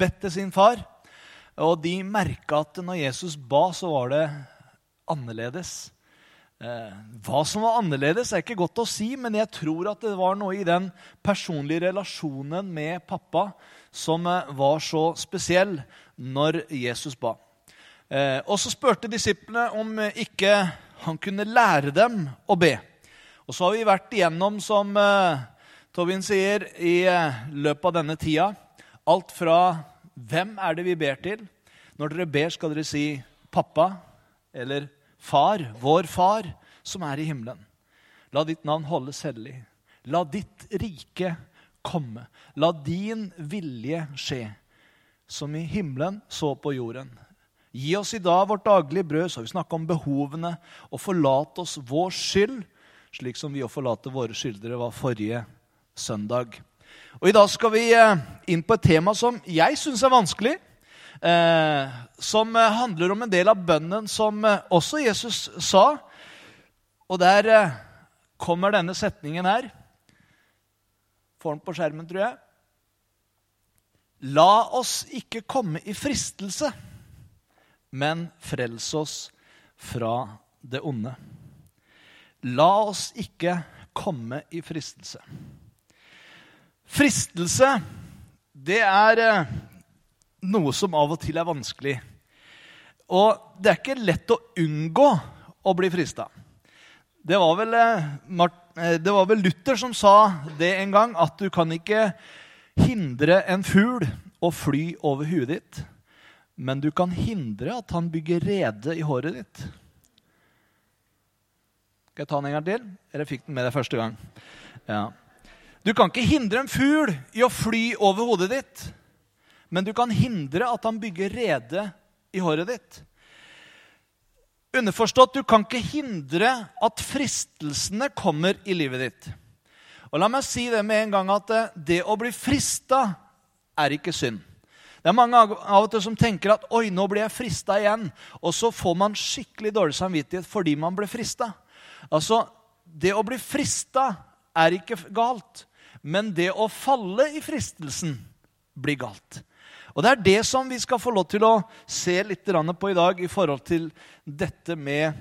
bedt til sin far, og de merka at når Jesus ba, så var det annerledes. Eh, hva som var annerledes, er ikke godt å si, men jeg tror at det var noe i den personlige relasjonen med pappa som eh, var så spesiell når Jesus ba. Eh, og så spurte disiplene om ikke han kunne lære dem å be. Og så har vi vært igjennom, som Tobin sier, i løpet av denne tida, alt fra hvem er det vi ber til? Når dere ber, skal dere si 'pappa' eller 'far', vår far, som er i himmelen. La ditt navn holdes hellig. La ditt rike komme. La din vilje skje, som i himmelen, så på jorden. Gi oss i dag vårt daglige brød, så vi snakker om behovene, og forlat oss vår skyld, slik som vi å forlate våre skyldere var forrige søndag. Og I dag skal vi eh, inn på et tema som jeg syns er vanskelig. Eh, som eh, handler om en del av bønnen som også Jesus sa. Og der kommer denne setningen her. Får den på skjermen, tror jeg. La oss ikke komme i fristelse, men frels oss fra det onde. La oss ikke komme i fristelse. Fristelse, det er eh, noe som av og til er vanskelig. Og det er ikke lett å unngå å bli frista. Det var, vel, eh, eh, det var vel Luther som sa det en gang, at du kan ikke hindre en fugl å fly over huet ditt, men du kan hindre at han bygger rede i håret ditt. Skal jeg ta den en gang til? Eller fikk den med deg første gang? Ja. Du kan ikke hindre en fugl i å fly over hodet ditt, men du kan hindre at han bygger rede i håret ditt. Underforstått, du kan ikke hindre at fristelsene kommer i livet ditt. Og La meg si det med en gang at eh, det å bli frista er ikke synd. Det er mange av og til som tenker at oi, nå blir jeg frista igjen. Og så får man skikkelig dårlig samvittighet fordi man ble frista. Altså, det å bli frista er ikke galt, men det å falle i fristelsen blir galt. Og Det er det som vi skal få lov til å se litt på i dag i forhold til dette med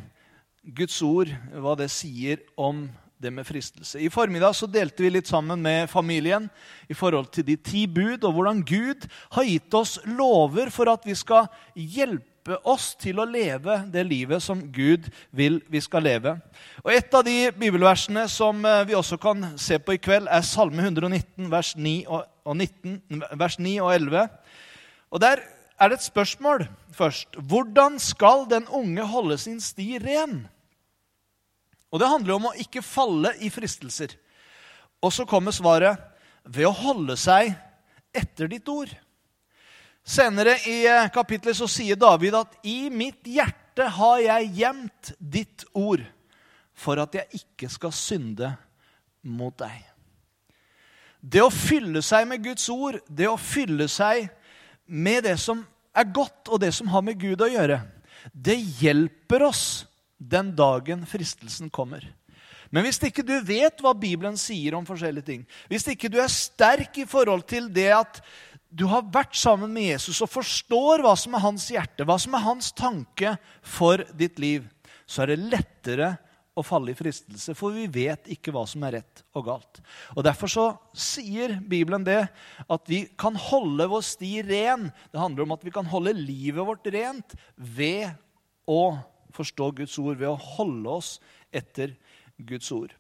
Guds ord, hva det sier om det med fristelse. I formiddag så delte vi litt sammen med familien i forhold til de ti bud, og hvordan Gud har gitt oss lover for at vi skal hjelpe oss til å leve det livet som Gud vil vi skal leve. Og Et av de bibelversene som eh, vi også kan se på i kveld, er Salme 119, vers 9 og, og 19, vers 9 og 11. Og Der er det et spørsmål først. Hvordan skal den unge holde sin sti ren? Og Det handler om å ikke falle i fristelser. Og så kommer svaret ved å holde seg etter ditt ord. Senere i eh, kapittelet så sier David at i mitt hjerte har jeg gjemt ditt ord for at jeg ikke skal synde mot deg. Det å fylle seg med Guds ord, det å fylle seg med det som er godt, og det som har med Gud å gjøre, det hjelper oss den dagen fristelsen kommer. Men hvis ikke du vet hva Bibelen sier om forskjellige ting, hvis ikke du er sterk i forhold til det at du har vært sammen med Jesus og forstår hva som er hans hjerte, hva som er hans tanke for ditt liv, så er det lettere å falle i fristelse, for vi vet ikke hva som er rett og galt. Og Derfor så sier Bibelen det at vi kan holde vår sti ren. Det handler om at vi kan holde livet vårt rent ved å forstå Guds ord, ved å holde oss etter Guds ord.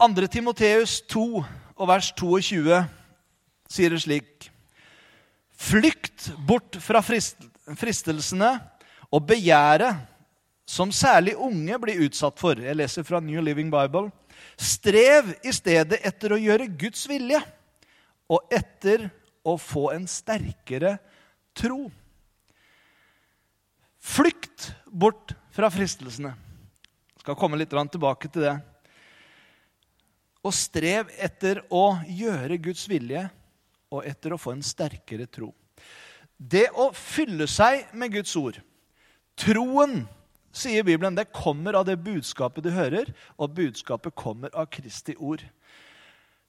2. Timoteus 2 og vers 22 sier det slik Flykt bort fra fristelsene og begjæret som særlig unge blir utsatt for. Jeg leser fra New Living Bible. Strev i stedet etter å gjøre Guds vilje og etter å få en sterkere tro. Flykt bort fra fristelsene. Jeg skal komme litt tilbake til det. Og strev etter å gjøre Guds vilje og etter å få en sterkere tro. Det å fylle seg med Guds ord, troen, sier Bibelen, det kommer av det budskapet du hører, og budskapet kommer av Kristi ord.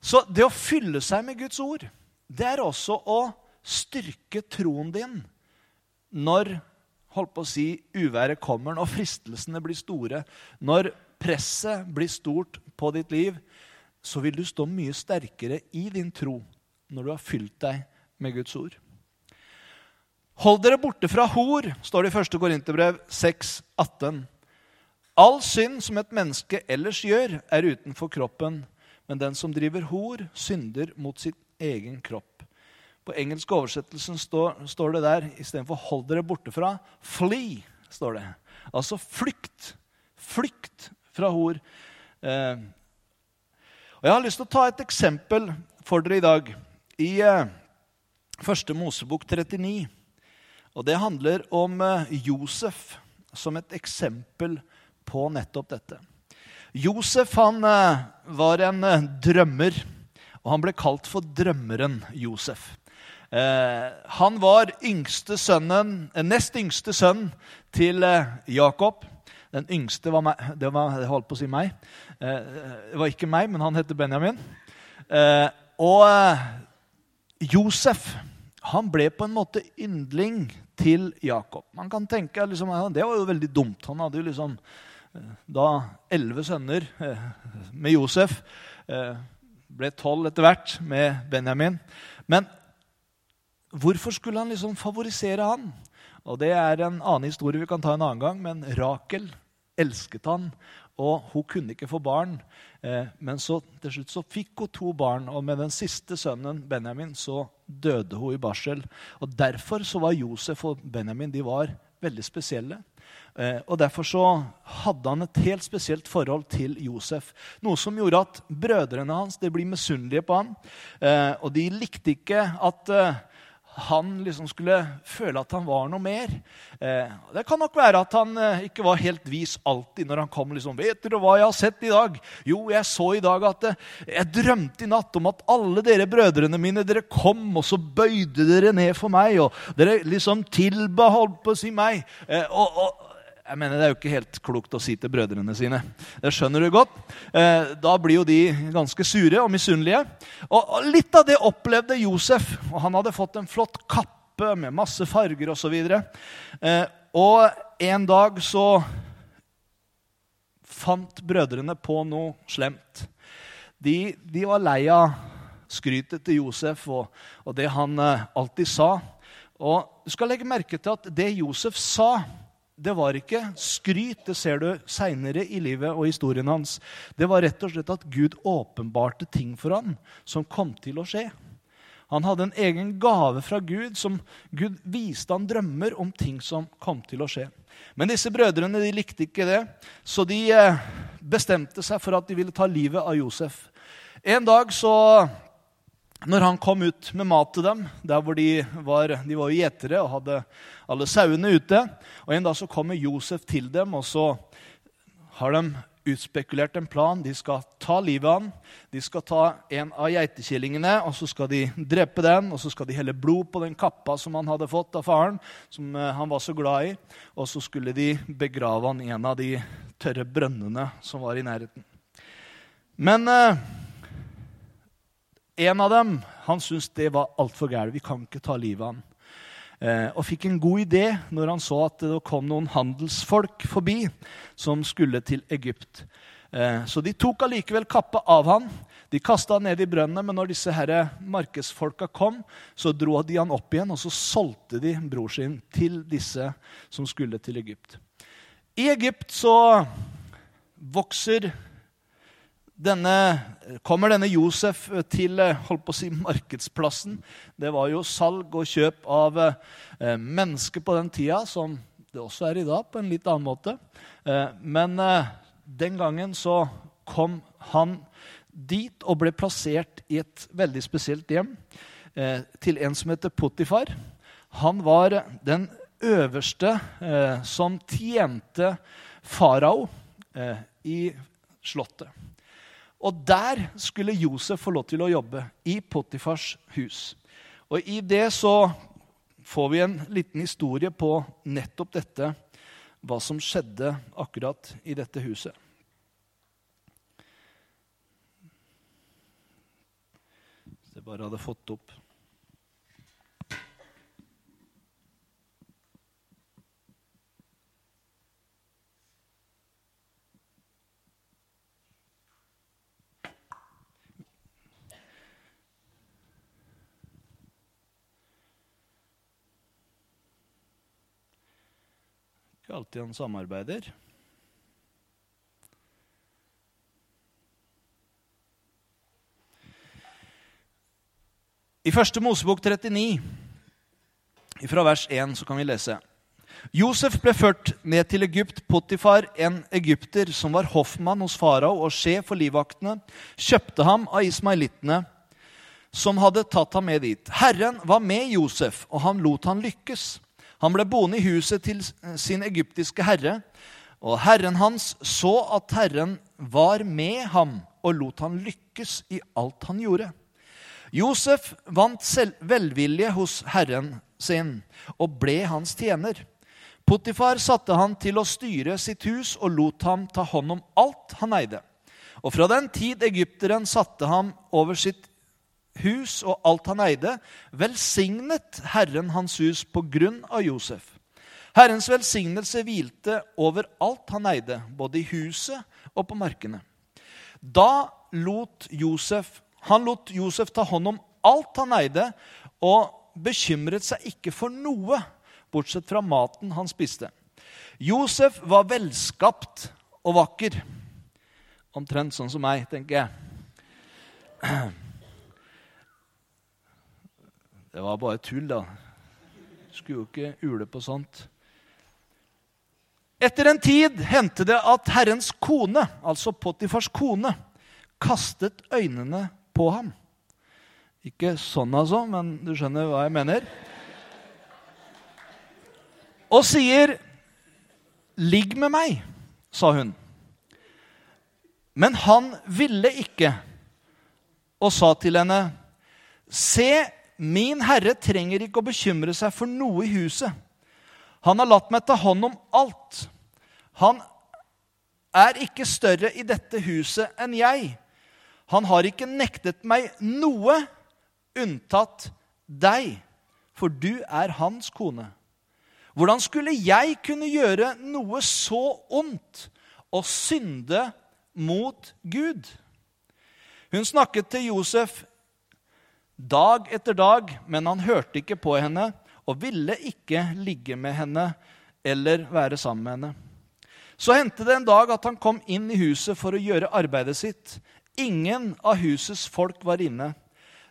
Så det å fylle seg med Guds ord, det er også å styrke troen din når holdt på å si, uværet kommer, når fristelsene blir store, når presset blir stort på ditt liv, så vil du stå mye sterkere i din tro når du har fylt deg med Guds ord. Hold dere borte fra hor, står det i 1. Korinterbrev 6, 18. All synd som et menneske ellers gjør, er utenfor kroppen, men den som driver hor, synder mot sin egen kropp. På engelsk oversettelsen står, står det der istedenfor 'hold dere borte fra', 'flee'. står det. Altså flykt. Flykt fra hor. Eh, og Jeg har lyst til å ta et eksempel for dere i dag. I eh, første Mosebok 39. Og det handler om eh, Josef som et eksempel på nettopp dette. Josef han eh, var en drømmer, og han ble kalt for drømmeren Josef. Han var yngste sønnen, nest yngste sønn til Jakob. Den yngste var meg. Det var, jeg holdt på å si meg. Det var ikke meg, men han heter Benjamin. Og Josef han ble på en måte yndling til Jakob. Man kan tenke liksom, Det var jo veldig dumt. Han hadde jo liksom da elleve sønner med Josef. Ble tolv etter hvert med Benjamin. Men hvorfor skulle han liksom favorisere han? Og Det er en annen historie vi kan ta en annen gang, men Rakel elsket han. Og hun kunne ikke få barn, men så, til slutt så fikk hun to barn. Og med den siste sønnen, Benjamin, så døde hun i barsel. Og Derfor så var Josef og Benjamin de var veldig spesielle. Eh, og Derfor så hadde han et helt spesielt forhold til Josef. Noe som gjorde at brødrene hans de ble misunnelige på ham. Eh, og de likte ikke at eh, han liksom skulle føle at han var noe mer. Eh, det kan nok være at han eh, ikke var helt vis alltid når han kom. liksom, 'Vet dere hva jeg har sett i dag?' 'Jo, jeg så i dag at eh, jeg drømte i natt om at alle dere brødrene mine dere kom, og så bøyde dere ned for meg.' 'Og dere liksom tilba, holdt på å si meg.' Eh, og, og jeg mener, Det er jo ikke helt klokt å si til brødrene sine. Det skjønner du godt. Eh, da blir jo de ganske sure og misunnelige. Og Litt av det opplevde Josef. og Han hadde fått en flott kappe med masse farger osv. Eh, og en dag så fant brødrene på noe slemt. De, de var lei av skrytet til Josef og, og det han eh, alltid sa. Og Du skal legge merke til at det Josef sa det var ikke skryt, det ser du seinere i livet og historien hans. Det var rett og slett at Gud åpenbarte ting for ham som kom til å skje. Han hadde en egen gave fra Gud som Gud viste han drømmer om ting som kom til å skje. Men disse brødrene de likte ikke det, så de eh, bestemte seg for at de ville ta livet av Josef. En dag så når han kom ut med mat til dem, der hvor de var, de var gjetere og hadde alle sauene ute og En dag så kommer Josef til dem, og så har de utspekulert en plan. De skal ta livet av ham. De skal ta en av geitekillingene og så skal de drepe den. Og så skal de helle blod på den kappa som han hadde fått av faren, som eh, han var så glad i. Og så skulle de begrave han i en av de tørre brønnene som var i nærheten. Men eh, en av dem han syntes det var altfor gærent. Vi kan ikke ta livet av han. Eh, og fikk en god idé når han så at det kom noen handelsfolk forbi som skulle til Egypt. Eh, så de tok allikevel kappa av han. De kasta han ned i brønnen, men når disse herre markedsfolka kom, så dro de han opp igjen, og så solgte de bror sin til disse som skulle til Egypt. I Egypt så vokser denne, kommer denne Josef til eh, holdt på å si, markedsplassen. Det var jo salg og kjøp av eh, mennesker på den tida, som det også er i dag, på en litt annen måte. Eh, men eh, den gangen så kom han dit og ble plassert i et veldig spesielt hjem eh, til en som heter Potifar. Han var den øverste eh, som tjente farao eh, i slottet. Og der skulle Josef få lov til å jobbe, i Potifars hus. Og i det så får vi en liten historie på nettopp dette, hva som skjedde akkurat i dette huset. Hvis jeg bare hadde fått opp Ikke alltid han samarbeider. I første Mosebok 39, fra vers 1, så kan vi lese. Josef ble ført ned til Egypt. Potifar, en egypter som var hoffmann hos farao og sjef for livvaktene, kjøpte ham av ismailittene, som hadde tatt ham med dit. Herren var med Josef, og han lot han lykkes. Han ble boende i huset til sin egyptiske herre, og herren hans så at Herren var med ham og lot han lykkes i alt han gjorde. Josef vant velvilje hos herren sin og ble hans tjener. Potifar satte han til å styre sitt hus og lot ham ta hånd om alt han eide. Og fra den tid egypteren satte ham over sitt hus og alt han eide, velsignet Herren hans hus på grunn av Josef. Herrens velsignelse hvilte over alt han eide, både i huset og på markene. Da lot Josef, han lot Josef ta hånd om alt han eide, og bekymret seg ikke for noe, bortsett fra maten han spiste. Josef var velskapt og vakker. Omtrent sånn som meg, tenker jeg. Det var bare tull, da. Skulle jo ikke ule på sånt. Etter en tid hendte det at Herrens kone, altså Potifars kone, kastet øynene på ham. Ikke sånn, altså, men du skjønner hva jeg mener. Og sier, 'Ligg med meg', sa hun. Men han ville ikke, og sa til henne, 'Se, Min herre trenger ikke å bekymre seg for noe i huset. Han har latt meg ta hånd om alt. Han er ikke større i dette huset enn jeg. Han har ikke nektet meg noe unntatt deg, for du er hans kone. Hvordan skulle jeg kunne gjøre noe så ondt og synde mot Gud? Hun snakket til Josef dag etter dag, men han hørte ikke på henne og ville ikke ligge med henne eller være sammen med henne. Så hendte det en dag at han kom inn i huset for å gjøre arbeidet sitt. Ingen av husets folk var inne.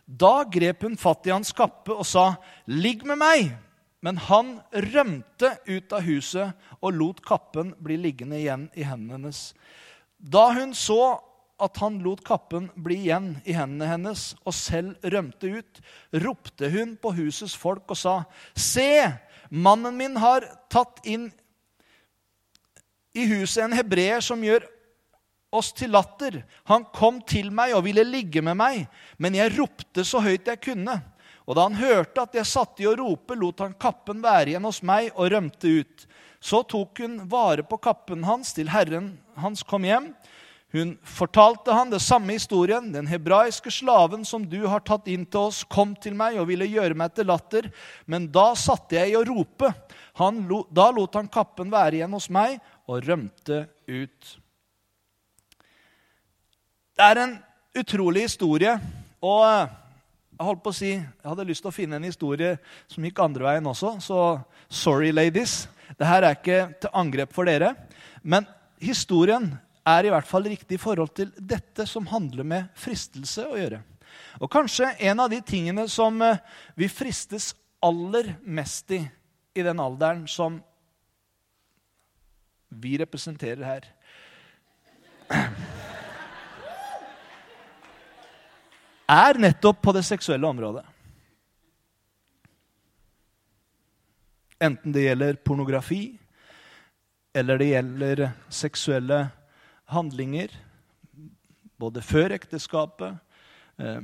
Da grep hun fatt i hans kappe og sa, 'Ligg med meg.' Men han rømte ut av huset og lot kappen bli liggende igjen i hendene hennes. Da hun så at han lot kappen bli igjen i hendene hennes og selv rømte ut, ropte hun på husets folk og sa, Se, mannen min har tatt inn i huset en hebreer som gjør oss til latter. Han kom til meg og ville ligge med meg, men jeg ropte så høyt jeg kunne. Og da han hørte at jeg satt i å rope, lot han kappen være igjen hos meg og rømte ut. Så tok hun vare på kappen hans til herren hans kom hjem. Hun fortalte han det samme historien. Den hebraiske slaven som du har tatt inn til oss, kom til meg og ville gjøre meg til latter. Men da satte jeg i å rope. Lo, da lot han kappen være igjen hos meg og rømte ut. Det er en utrolig historie. Og eh, jeg holdt på å si, jeg hadde lyst til å finne en historie som gikk andre veien også. Så sorry, ladies. Dette er ikke til angrep for dere. Men historien er i hvert fall riktig i forhold til dette som handler med fristelse å gjøre. Og kanskje en av de tingene som eh, vi fristes aller mest i i den alderen som vi representerer her er nettopp på det seksuelle området. Enten det gjelder pornografi, eller det gjelder seksuelle handlinger, både før ekteskapet, eh,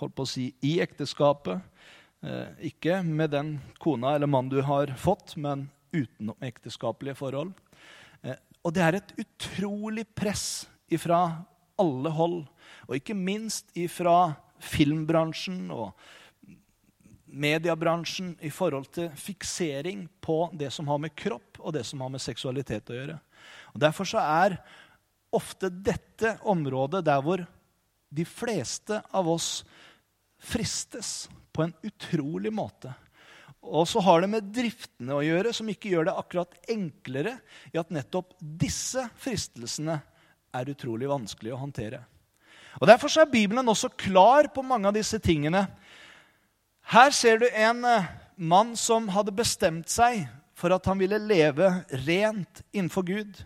holdt på å si i ekteskapet, eh, ikke med den kona eller mannen du har fått, men utenom ekteskapelige forhold. Eh, og det er et utrolig press ifra alle hold, og ikke minst ifra filmbransjen og mediebransjen i forhold til fiksering på det som har med kropp og det som har med seksualitet å gjøre. Og Derfor så er ofte dette området der hvor de fleste av oss fristes på en utrolig måte. Og så har det med driftene å gjøre, som ikke gjør det akkurat enklere i at nettopp disse fristelsene er utrolig vanskelig å håndtere. Og Derfor er Bibelen også klar på mange av disse tingene her ser du en eh, mann som hadde bestemt seg for at han ville leve rent innenfor Gud.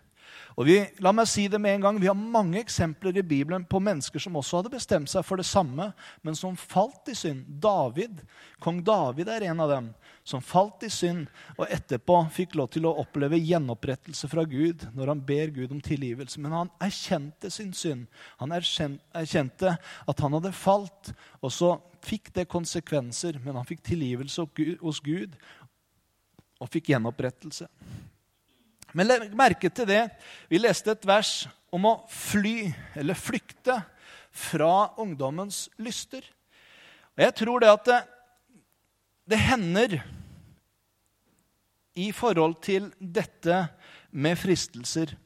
Og vi, la meg si det med en gang, vi har mange eksempler i Bibelen på mennesker som også hadde bestemt seg for det samme, men som falt i synd. David, Kong David er en av dem som falt i synd og etterpå fikk lov til å oppleve gjenopprettelse fra Gud når han ber Gud om tilgivelse. Men han erkjente sin synd. Han erkjente at han hadde falt. Og så fikk det konsekvenser, men han fikk tilgivelse hos Gud og fikk gjenopprettelse. Men legg merke til det. Vi leste et vers om å fly, eller flykte, fra ungdommens lyster. Og jeg tror det at det, det hender i forhold til dette med fristelser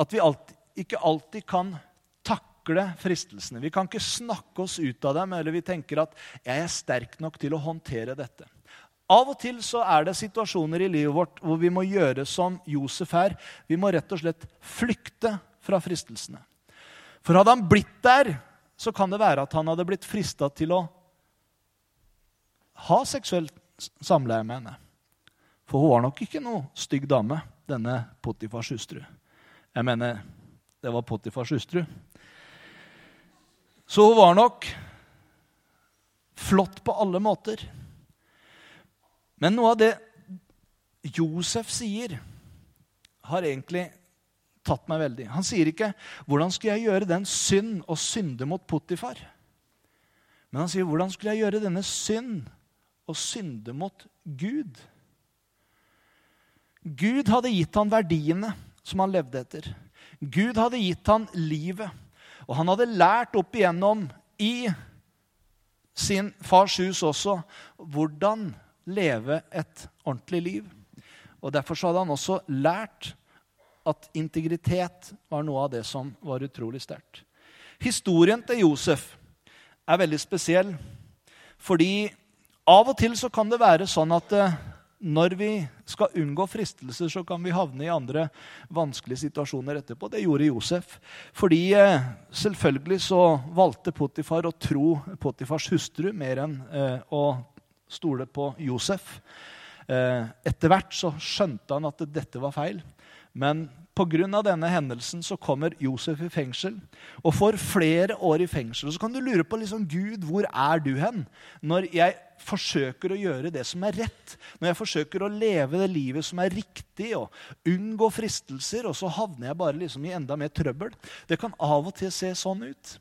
at vi alltid, ikke alltid kan takle fristelsene. Vi kan ikke snakke oss ut av dem, eller vi tenker at 'jeg er sterk nok til å håndtere dette'. Av og til så er det situasjoner i livet vårt hvor vi må gjøre som Josef her. Vi må rett og slett flykte fra fristelsene. For hadde han blitt der, så kan det være at han hadde blitt frista til å ha seksuelt samleie med henne. For hun var nok ikke noe stygg dame, denne Potifars hustru. Jeg mener, det var Potifars hustru. Så hun var nok flott på alle måter. Men noe av det Josef sier, har egentlig tatt meg veldig. Han sier ikke 'Hvordan skulle jeg gjøre den synd og synde mot Potifar?' Men han sier 'Hvordan skulle jeg gjøre denne synd og synde mot Gud?' Gud hadde gitt han verdiene som han levde etter. Gud hadde gitt han livet. Og han hadde lært opp igjennom i sin fars hus også hvordan leve et ordentlig liv. Og Derfor så hadde han også lært at integritet var noe av det som var utrolig sterkt. Historien til Josef er veldig spesiell. Fordi av og til så kan det være sånn at eh, når vi skal unngå fristelser, så kan vi havne i andre vanskelige situasjoner etterpå. Det gjorde Josef. Fordi eh, selvfølgelig så valgte Potifar å tro Potifars hustru mer enn eh, å stole på Josef. Eh, etter hvert så skjønte han at dette var feil. Men pga. denne hendelsen så kommer Josef i fengsel og får flere år i fengsel. Så kan du lure på liksom, Gud, hvor er du hen? Når jeg forsøker å gjøre det som er rett, når jeg forsøker å leve det livet som er riktig, og unngå fristelser, og så havner jeg bare liksom i enda mer trøbbel. Det kan av og til se sånn ut.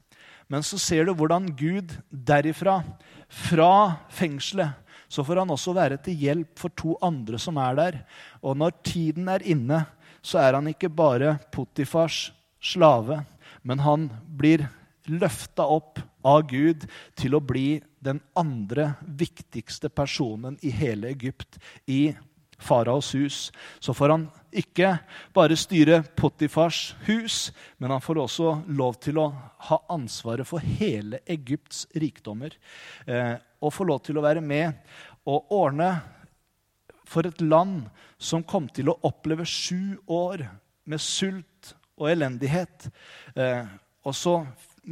Men så ser du hvordan Gud derifra, fra fengselet, så får han også være til hjelp for to andre som er der. Og når tiden er inne, så er han ikke bare Potifars slave, men han blir løfta opp av Gud til å bli den andre viktigste personen i hele Egypt, i faraos hus. Så får han ikke bare styre Potifars hus, men han får også lov til å ha ansvaret for hele Egypts rikdommer. Eh, og få lov til å være med og ordne for et land som kom til å oppleve sju år med sult og elendighet. Eh, og så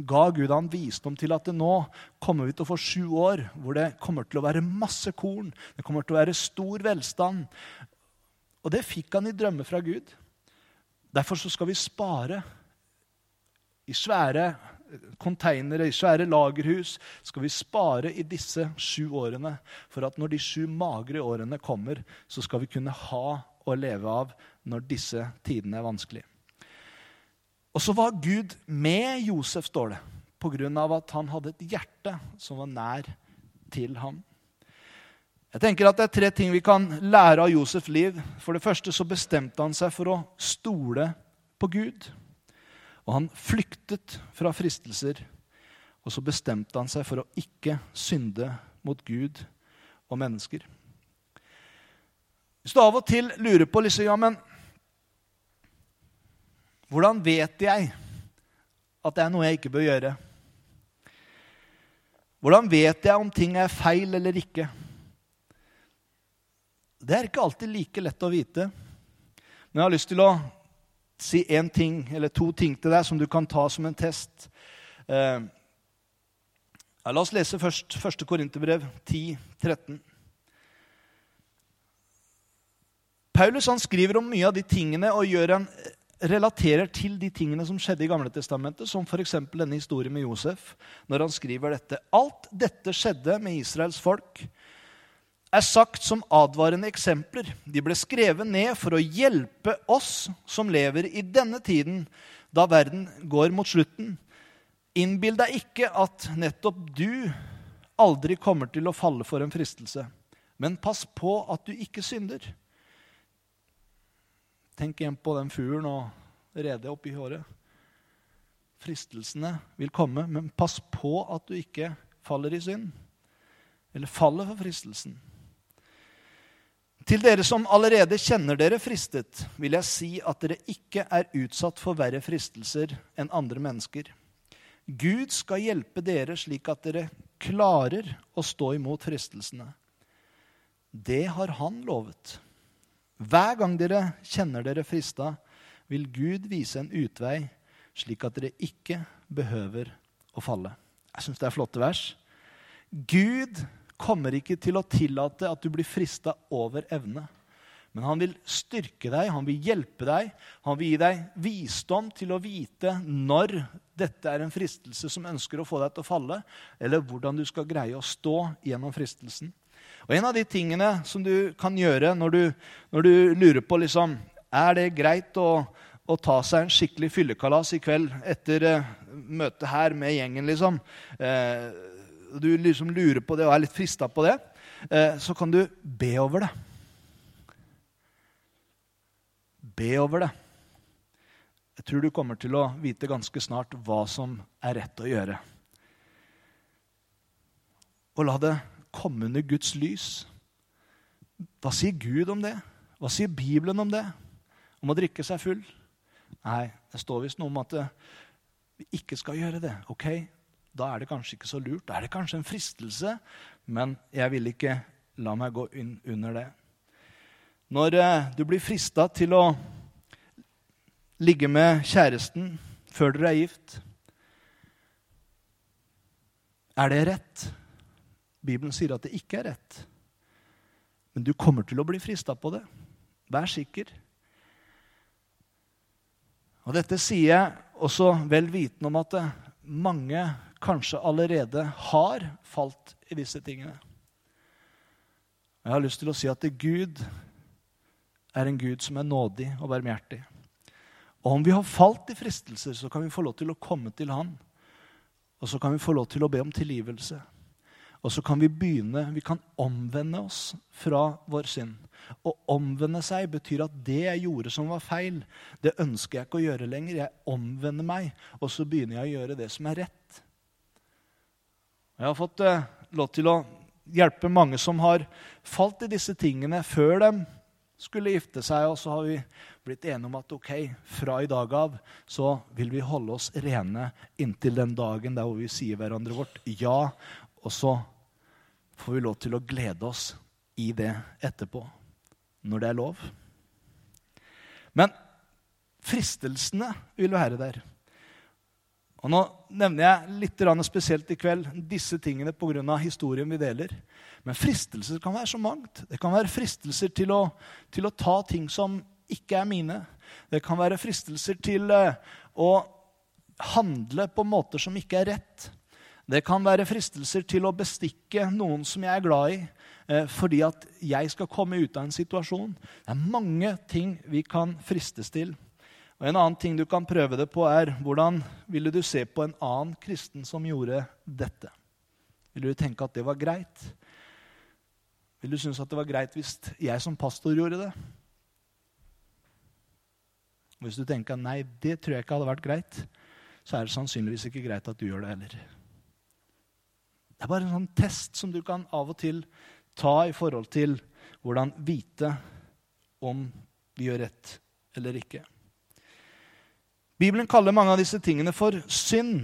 ga Gud han visdom til at nå kommer vi til å få sju år hvor det kommer til å være masse korn, det kommer til å være stor velstand. Og det fikk han i drømme fra Gud. Derfor så skal vi spare i svære konteinere, i svære lagerhus, skal vi spare i disse sju årene. For at når de sju magre årene kommer, så skal vi kunne ha å leve av når disse tidene er vanskelige. Og så var Gud med Josef, står det, pga. at han hadde et hjerte som var nær til ham. Jeg tenker at Det er tre ting vi kan lære av Josefs liv. For det første så bestemte han seg for å stole på Gud. Og han flyktet fra fristelser. Og så bestemte han seg for å ikke synde mot Gud og mennesker. Hvis du av og til lurer på liksom, ja, men hvordan vet jeg at det er noe jeg ikke bør gjøre? Hvordan vet jeg om ting er feil eller ikke? Det er ikke alltid like lett å vite. Men jeg har lyst til å si én ting, eller to ting til deg som du kan ta som en test. Eh, la oss lese først 1. Korinterbrev 10, 13. Paulus skriver om mye av de tingene og en, relaterer til de tingene som skjedde i Gamle Testamentet, som f.eks. denne historien med Josef, når han skriver dette. Alt dette skjedde med Israels folk er sagt som advarende eksempler. De ble skrevet ned for å hjelpe oss som lever i denne tiden, da verden går mot slutten. Innbill deg ikke at nettopp du aldri kommer til å falle for en fristelse. Men pass på at du ikke synder. Tenk igjen på den fuglen og redet oppi håret. Fristelsene vil komme, men pass på at du ikke faller i synd. Eller faller for fristelsen. Til dere som allerede kjenner dere fristet, vil jeg si at dere ikke er utsatt for verre fristelser enn andre mennesker. Gud skal hjelpe dere slik at dere klarer å stå imot fristelsene. Det har Han lovet. Hver gang dere kjenner dere frista, vil Gud vise en utvei, slik at dere ikke behøver å falle. Jeg syns det er flotte vers. Gud kommer ikke til å tillate at du blir frista over evne. Men han vil styrke deg, han vil hjelpe deg, han vil gi deg visdom til å vite når dette er en fristelse som ønsker å få deg til å falle, eller hvordan du skal greie å stå gjennom fristelsen. Og En av de tingene som du kan gjøre når du, når du lurer på liksom, er det greit å, å, ta seg en skikkelig fyllekalas i kveld etter uh, møtet her med gjengen, liksom. Uh, du liksom lurer på det og er litt frista på det, eh, så kan du be over det. Be over det. Jeg tror du kommer til å vite ganske snart hva som er rett å gjøre. Og la det komme under Guds lys. Hva sier Gud om det? Hva sier Bibelen om det? Om å drikke seg full? Nei, det står visst noe om at vi ikke skal gjøre det. ok? Da er det kanskje ikke så lurt. Da er det kanskje en fristelse, men jeg vil ikke la meg gå inn under det. Når eh, du blir frista til å ligge med kjæresten før dere er gift, er det rett? Bibelen sier at det ikke er rett. Men du kommer til å bli frista på det. Vær sikker. Og Dette sier jeg også vel vitende om at mange kanskje allerede har falt i disse tingene. Jeg har lyst til å si at Gud er en Gud som er nådig og barmhjertig. Og om vi har falt i fristelser, så kan vi få lov til å komme til Han. Og så kan vi få lov til å be om tilgivelse. Og så kan vi begynne, vi kan omvende oss fra vår synd. Å omvende seg betyr at det jeg gjorde som var feil, det ønsker jeg ikke å gjøre lenger. Jeg omvender meg, og så begynner jeg å gjøre det som er rett. Jeg har fått eh, lov til å hjelpe mange som har falt i disse tingene før de skulle gifte seg. Og så har vi blitt enige om at ok, fra i dag av så vil vi holde oss rene inntil den dagen der hvor vi sier hverandre vårt ja. Og så får vi lov til å glede oss i det etterpå, når det er lov. Men fristelsene vil være der. Og Nå nevner jeg litt spesielt i kveld disse tingene pga. historien vi deler. Men fristelser kan være så mangt. Det kan være fristelser til å, til å ta ting som ikke er mine. Det kan være fristelser til uh, å handle på måter som ikke er rett. Det kan være fristelser til å bestikke noen som jeg er glad i, eh, fordi at jeg skal komme ut av en situasjon. Det er mange ting vi kan fristes til. Og En annen ting du kan prøve det på, er hvordan ville du se på en annen kristen som gjorde dette? Ville du tenke at det var greit? Ville du synes at det var greit hvis jeg som pastor gjorde det? Hvis du tenker nei, det tror jeg ikke hadde vært greit, så er det sannsynligvis ikke greit at du gjør det heller. Det er bare en sånn test som du kan av og til ta i forhold til hvordan vite om vi gjør rett eller ikke. Bibelen kaller mange av disse tingene for synd.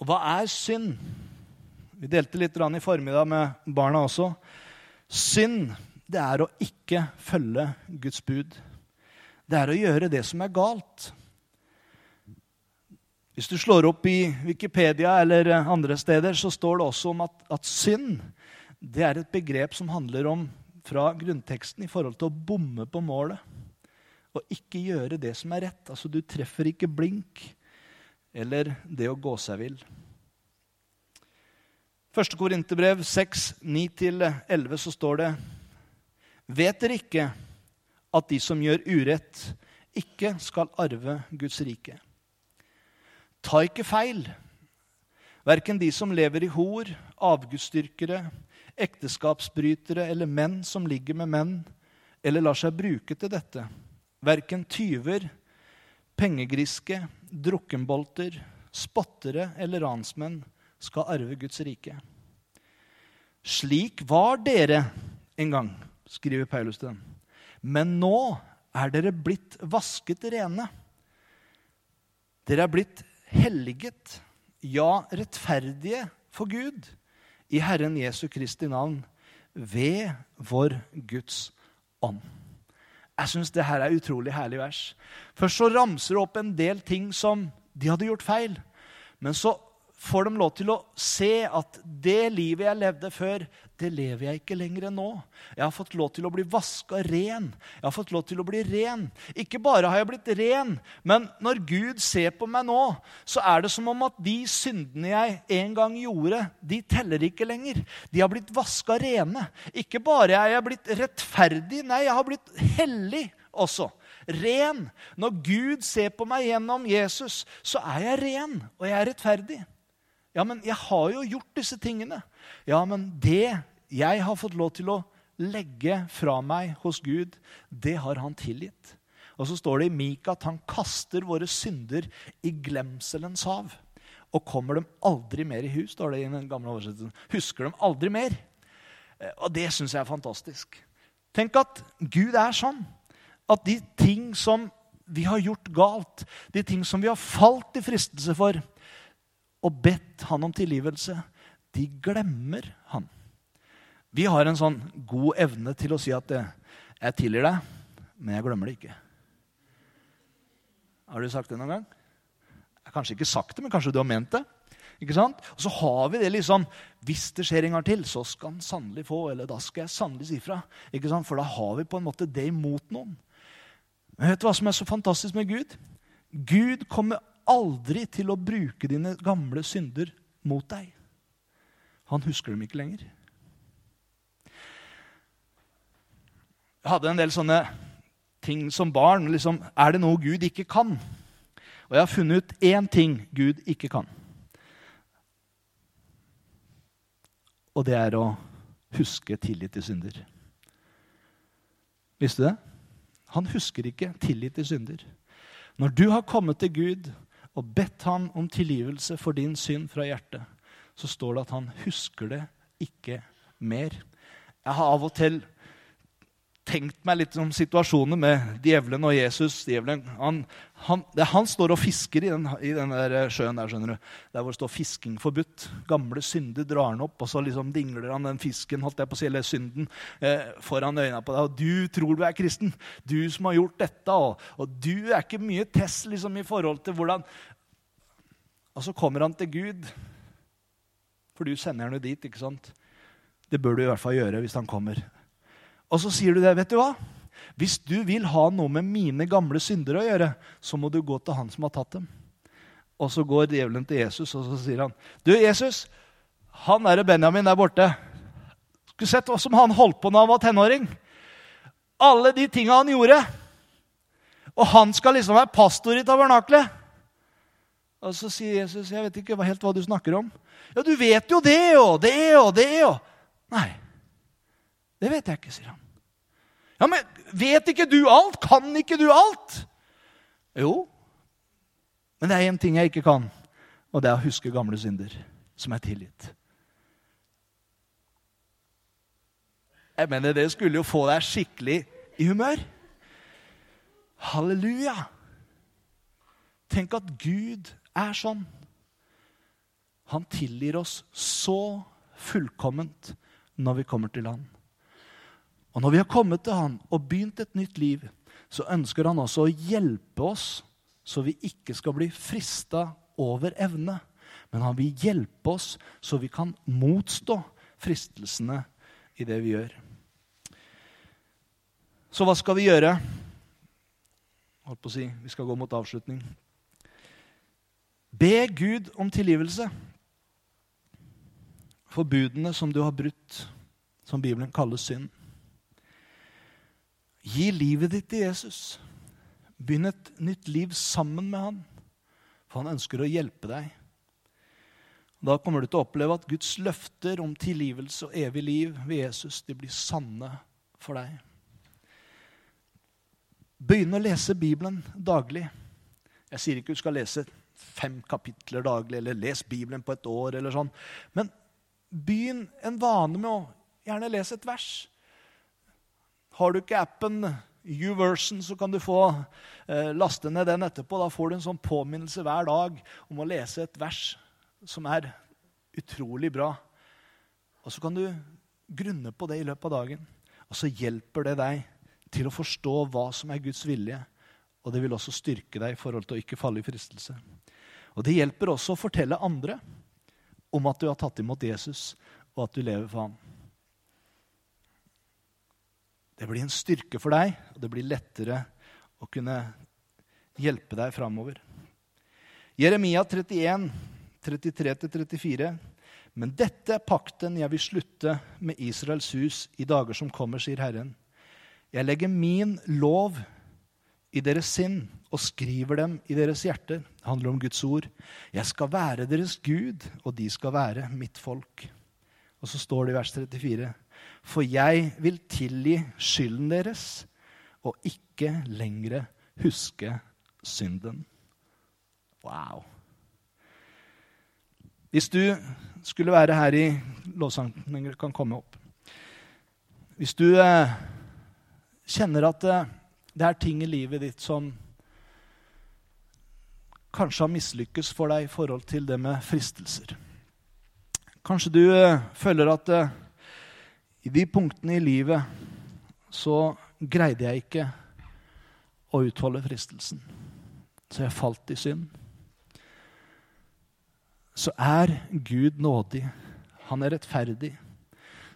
Og hva er synd? Vi delte litt i formiddag med barna også. Synd, det er å ikke følge Guds bud. Det er å gjøre det som er galt. Hvis du slår opp i Wikipedia eller andre steder, så står det også om at, at synd det er et begrep som handler om fra grunnteksten i forhold til å bomme på målet. Og ikke gjøre det som er rett. Altså, du treffer ikke blink eller det å gå seg vill. Første Korinterbrev 6, 9-11, så står det Vet dere ikke at de som gjør urett, ikke skal arve Guds rike? Ta ikke feil. Verken de som lever i hor, avgudsdyrkere, ekteskapsbrytere eller menn som ligger med menn, eller lar seg bruke til dette. Verken tyver, pengegriske, drukkenbolter, spottere eller ransmenn skal arve Guds rike. Slik var dere en gang, skriver Paulus til dem. Men nå er dere blitt vasket rene. Dere er blitt helliget, ja, rettferdige for Gud, i Herren Jesu Kristi navn, ved vår Guds ånd. Jeg syns det her er utrolig herlig vers. Først så ramser det opp en del ting som de hadde gjort feil. Men så får de lov til å se at det livet jeg levde før, det lever jeg ikke lenger nå. Jeg har fått lov til å bli vaska ren. Jeg har fått lov til å bli ren. Ikke bare har jeg blitt ren, men når Gud ser på meg nå, så er det som om at de syndene jeg en gang gjorde, de teller ikke lenger. De har blitt vaska rene. Ikke bare er jeg blitt rettferdig, nei, jeg har blitt hellig også. Ren. Når Gud ser på meg gjennom Jesus, så er jeg ren, og jeg er rettferdig. Ja, men jeg har jo gjort disse tingene. Ja, men det jeg har fått lov til å legge fra meg hos Gud, det har han tilgitt. Og så står det i Mika at han kaster våre synder i glemselens hav. Og kommer dem aldri mer i hus, står det i den gamle oversettelsen. Husker dem aldri mer. Eh, og det syns jeg er fantastisk. Tenk at Gud er sånn. At de ting som vi har gjort galt, de ting som vi har falt i fristelse for, og bedt han om tilgivelse, de glemmer han. Vi har en sånn god evne til å si at eh, 'jeg tilgir deg, men jeg glemmer det ikke'. Har du sagt det noen gang? Jeg har kanskje ikke sagt det, men kanskje du har ment det. Ikke sant? Og så har vi det liksom Hvis det skjer en gang til, så skal han sannelig få. Eller da skal jeg sannelig si fra. Ikke sant? For da har vi på en måte det imot noen. Men vet du hva som er så fantastisk med Gud? Gud kommer aldri til å bruke dine gamle synder mot deg. Han husker dem ikke lenger. Jeg hadde en del sånne ting som barn. Liksom, er det noe Gud ikke kan? Og jeg har funnet ut én ting Gud ikke kan. Og det er å huske tillit til synder. Visste du det? Han husker ikke tillit til synder. Når du har kommet til Gud og bedt han om tilgivelse for din synd fra hjertet, så står det at han husker det ikke mer. Jeg har av og til tenkt meg litt om situasjoner med djevelen og Jesus. Djevelen, han, han, det, han står og fisker i den, i den der sjøen der, skjønner du. Der hvor det står 'fisking forbudt'. Gamle synder drar han opp, og så liksom dingler han den fisken holdt jeg på å si, eller synden eh, foran øynene på deg. Og du tror du er kristen. Du som har gjort dette. Og, og du er ikke mye test liksom, i forhold til hvordan Og så kommer han til Gud, for du sender han jo dit, ikke sant? Det bør du i hvert fall gjøre hvis han kommer. Og så sier du det. Vet du hva? Hvis du vil ha noe med mine gamle synder å gjøre, så må du gå til han som har tatt dem. Og så går djevelen til Jesus og så sier han, 'Du, Jesus, han derre Benjamin der borte Skulle sett hva som han holdt på da han var tenåring. Alle de tinga han gjorde. Og han skal liksom være pastor i tabernaklet. Og så sier Jesus, 'Jeg vet ikke helt hva du snakker om.' 'Ja, du vet jo det og det og det og Nei, det vet jeg ikke, sier han. Ja, men vet ikke du alt? Kan ikke du alt? Jo, men det er én ting jeg ikke kan, og det er å huske gamle synder som er tilgitt. Jeg mener, Det skulle jo få deg skikkelig i humør. Halleluja! Tenk at Gud er sånn. Han tilgir oss så fullkomment når vi kommer til Han. Og når vi har kommet til Han og begynt et nytt liv, så ønsker Han også å hjelpe oss, så vi ikke skal bli frista over evne. Men Han vil hjelpe oss så vi kan motstå fristelsene i det vi gjør. Så hva skal vi gjøre? Holdt på å si, Vi skal gå mot avslutning. Be Gud om tilgivelse for budene som du har brutt, som Bibelen kaller synd. Gi livet ditt til Jesus. Begynn et nytt liv sammen med han, for han ønsker å hjelpe deg. Da kommer du til å oppleve at Guds løfter om tilgivelse og evig liv ved Jesus de blir sanne for deg. Begynn å lese Bibelen daglig. Jeg sier ikke du skal lese fem kapitler daglig eller les Bibelen på et år. eller sånn. Men begynn en vane med å gjerne lese et vers. Har du ikke appen YouVersion, så kan du få eh, laste ned den etterpå. Da får du en sånn påminnelse hver dag om å lese et vers som er utrolig bra. Og så kan du grunne på det i løpet av dagen. Og så hjelper det deg til å forstå hva som er Guds vilje. Og det vil også styrke deg i forhold til å ikke falle i fristelse. Og det hjelper også å fortelle andre om at du har tatt imot Jesus, og at du lever for ham. Det blir en styrke for deg, og det blir lettere å kunne hjelpe deg framover. Jeremia 31, 33-34. Men dette er pakten jeg vil slutte med Israels hus i dager som kommer, sier Herren. Jeg legger min lov i deres sinn og skriver dem i deres hjerter. Det handler om Guds ord. Jeg skal være deres Gud, og de skal være mitt folk. Og så står det i vers 34.: For jeg vil tilgi skylden deres og ikke lenger huske synden. Wow. Hvis du skulle være her i lovsangen, kan komme opp. Hvis du eh, kjenner at eh, det er ting i livet ditt som kanskje har mislykkes for deg i forhold til det med fristelser. Kanskje du eh, føler at eh, i de punktene i livet så greide jeg ikke å utholde fristelsen. Så jeg falt i synd. Så er Gud nådig. Han er rettferdig.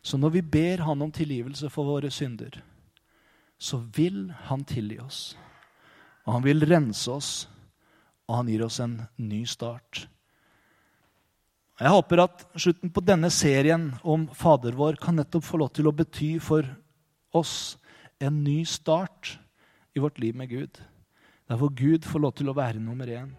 Så når vi ber Han om tilgivelse for våre synder, så vil Han tilgi oss. Og han vil rense oss, og han gir oss en ny start. Jeg håper at slutten på denne serien om Fader vår kan nettopp få lov til å bety for oss en ny start i vårt liv med Gud. Der hvor Gud får lov til å være nummer én.